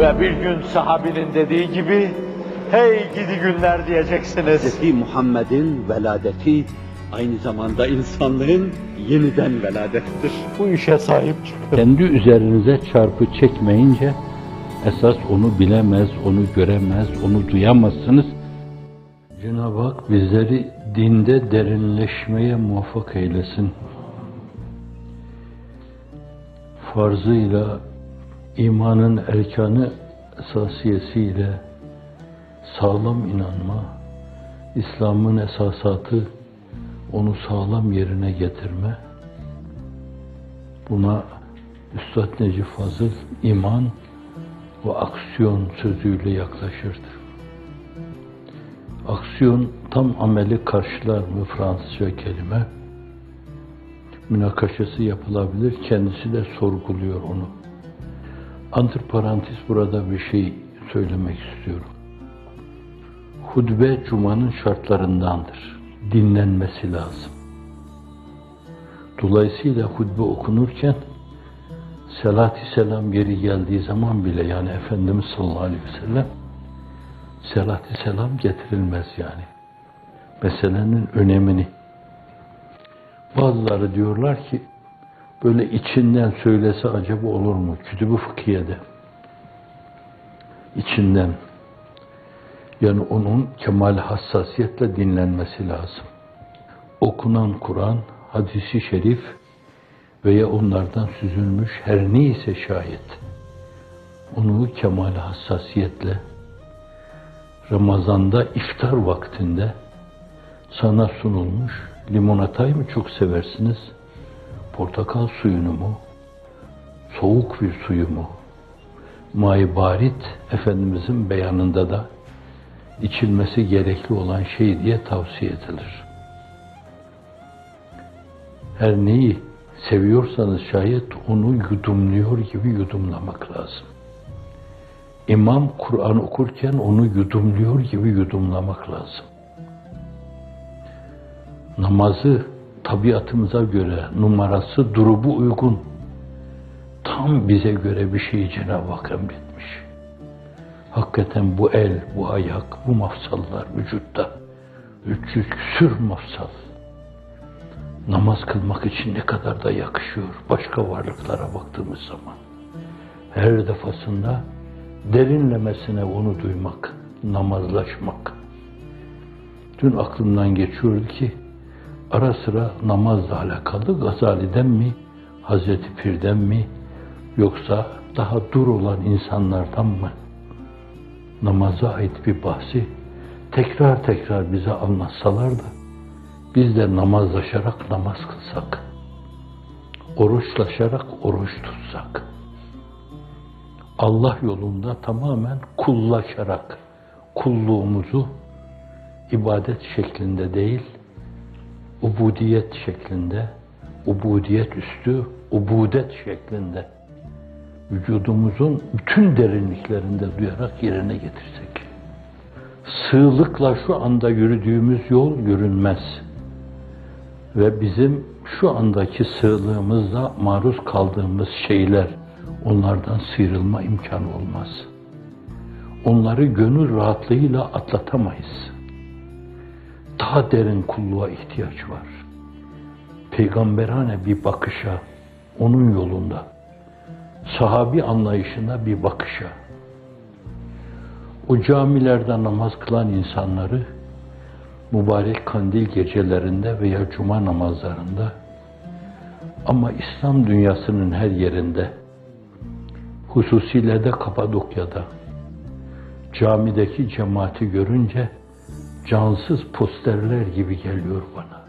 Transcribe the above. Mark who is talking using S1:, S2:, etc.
S1: Ve bir gün sahabinin dediği gibi, hey gidi günler diyeceksiniz.
S2: Hz. Muhammed'in veladeti aynı zamanda insanlığın yeniden veladettir.
S1: Bu işe sahip çıkın.
S3: Kendi üzerinize çarpı çekmeyince esas onu bilemez, onu göremez, onu duyamazsınız. Cenab-ı Hak bizleri dinde derinleşmeye muvaffak eylesin. Farzıyla, imanın erkanı esasiyesiyle sağlam inanma, İslam'ın esasatı onu sağlam yerine getirme, Buna Üstad Necip Fazıl iman ve aksiyon sözüyle yaklaşırdı. Aksiyon tam ameli karşılar mı Fransızca kelime? Münakaşası yapılabilir, kendisi de sorguluyor onu. Antiparantez burada bir şey söylemek istiyorum. Hutbe Cuma'nın şartlarındandır. Dinlenmesi lazım. Dolayısıyla hutbe okunurken selat-i selam geri geldiği zaman bile yani Efendimiz sallallahu aleyhi ve sellem selat-i selam getirilmez yani. Meselenin önemini. Bazıları diyorlar ki böyle içinden söylese acaba olur mu? Kütüb-ü fıkhiyede. İçinden. Yani onun kemal hassasiyetle dinlenmesi lazım. Okunan Kur'an hadisi şerif veya onlardan süzülmüş her neyse şayet onu kemal hassasiyetle Ramazan'da iftar vaktinde sana sunulmuş limonatayı mı çok seversiniz? Portakal suyunu mu? Soğuk bir suyu mu? May barit Efendimizin beyanında da içilmesi gerekli olan şey diye tavsiye edilir her neyi seviyorsanız şayet onu yudumluyor gibi yudumlamak lazım. İmam Kur'an okurken onu yudumluyor gibi yudumlamak lazım. Namazı tabiatımıza göre numarası durubu uygun. Tam bize göre bir şeyi Cenab-ı Hak emretmiş. Hakikaten bu el, bu ayak, bu mafsallar vücutta 300 küsür mafsal namaz kılmak için ne kadar da yakışıyor başka varlıklara baktığımız zaman. Her defasında derinlemesine onu duymak, namazlaşmak. Dün aklımdan geçiyordu ki ara sıra namazla alakalı Gazali'den mi, Hazreti Pir'den mi yoksa daha dur olan insanlardan mı? Namaza ait bir bahsi tekrar tekrar bize anlatsalar da biz de namazlaşarak namaz kılsak, oruçlaşarak oruç tutsak, Allah yolunda tamamen kullaşarak kulluğumuzu ibadet şeklinde değil, ubudiyet şeklinde, ubudiyet üstü, ubudet şeklinde vücudumuzun bütün derinliklerinde duyarak yerine getirsek. Sığlıkla şu anda yürüdüğümüz yol görünmez ve bizim şu andaki sığlığımızda maruz kaldığımız şeyler onlardan sıyrılma imkanı olmaz. Onları gönül rahatlığıyla atlatamayız. Daha derin kulluğa ihtiyaç var. Peygamberane bir bakışa, onun yolunda, sahabi anlayışına bir bakışa, o camilerde namaz kılan insanları mübarek kandil gecelerinde veya cuma namazlarında ama İslam dünyasının her yerinde hususiyle de Kapadokya'da camideki cemaati görünce cansız posterler gibi geliyor bana.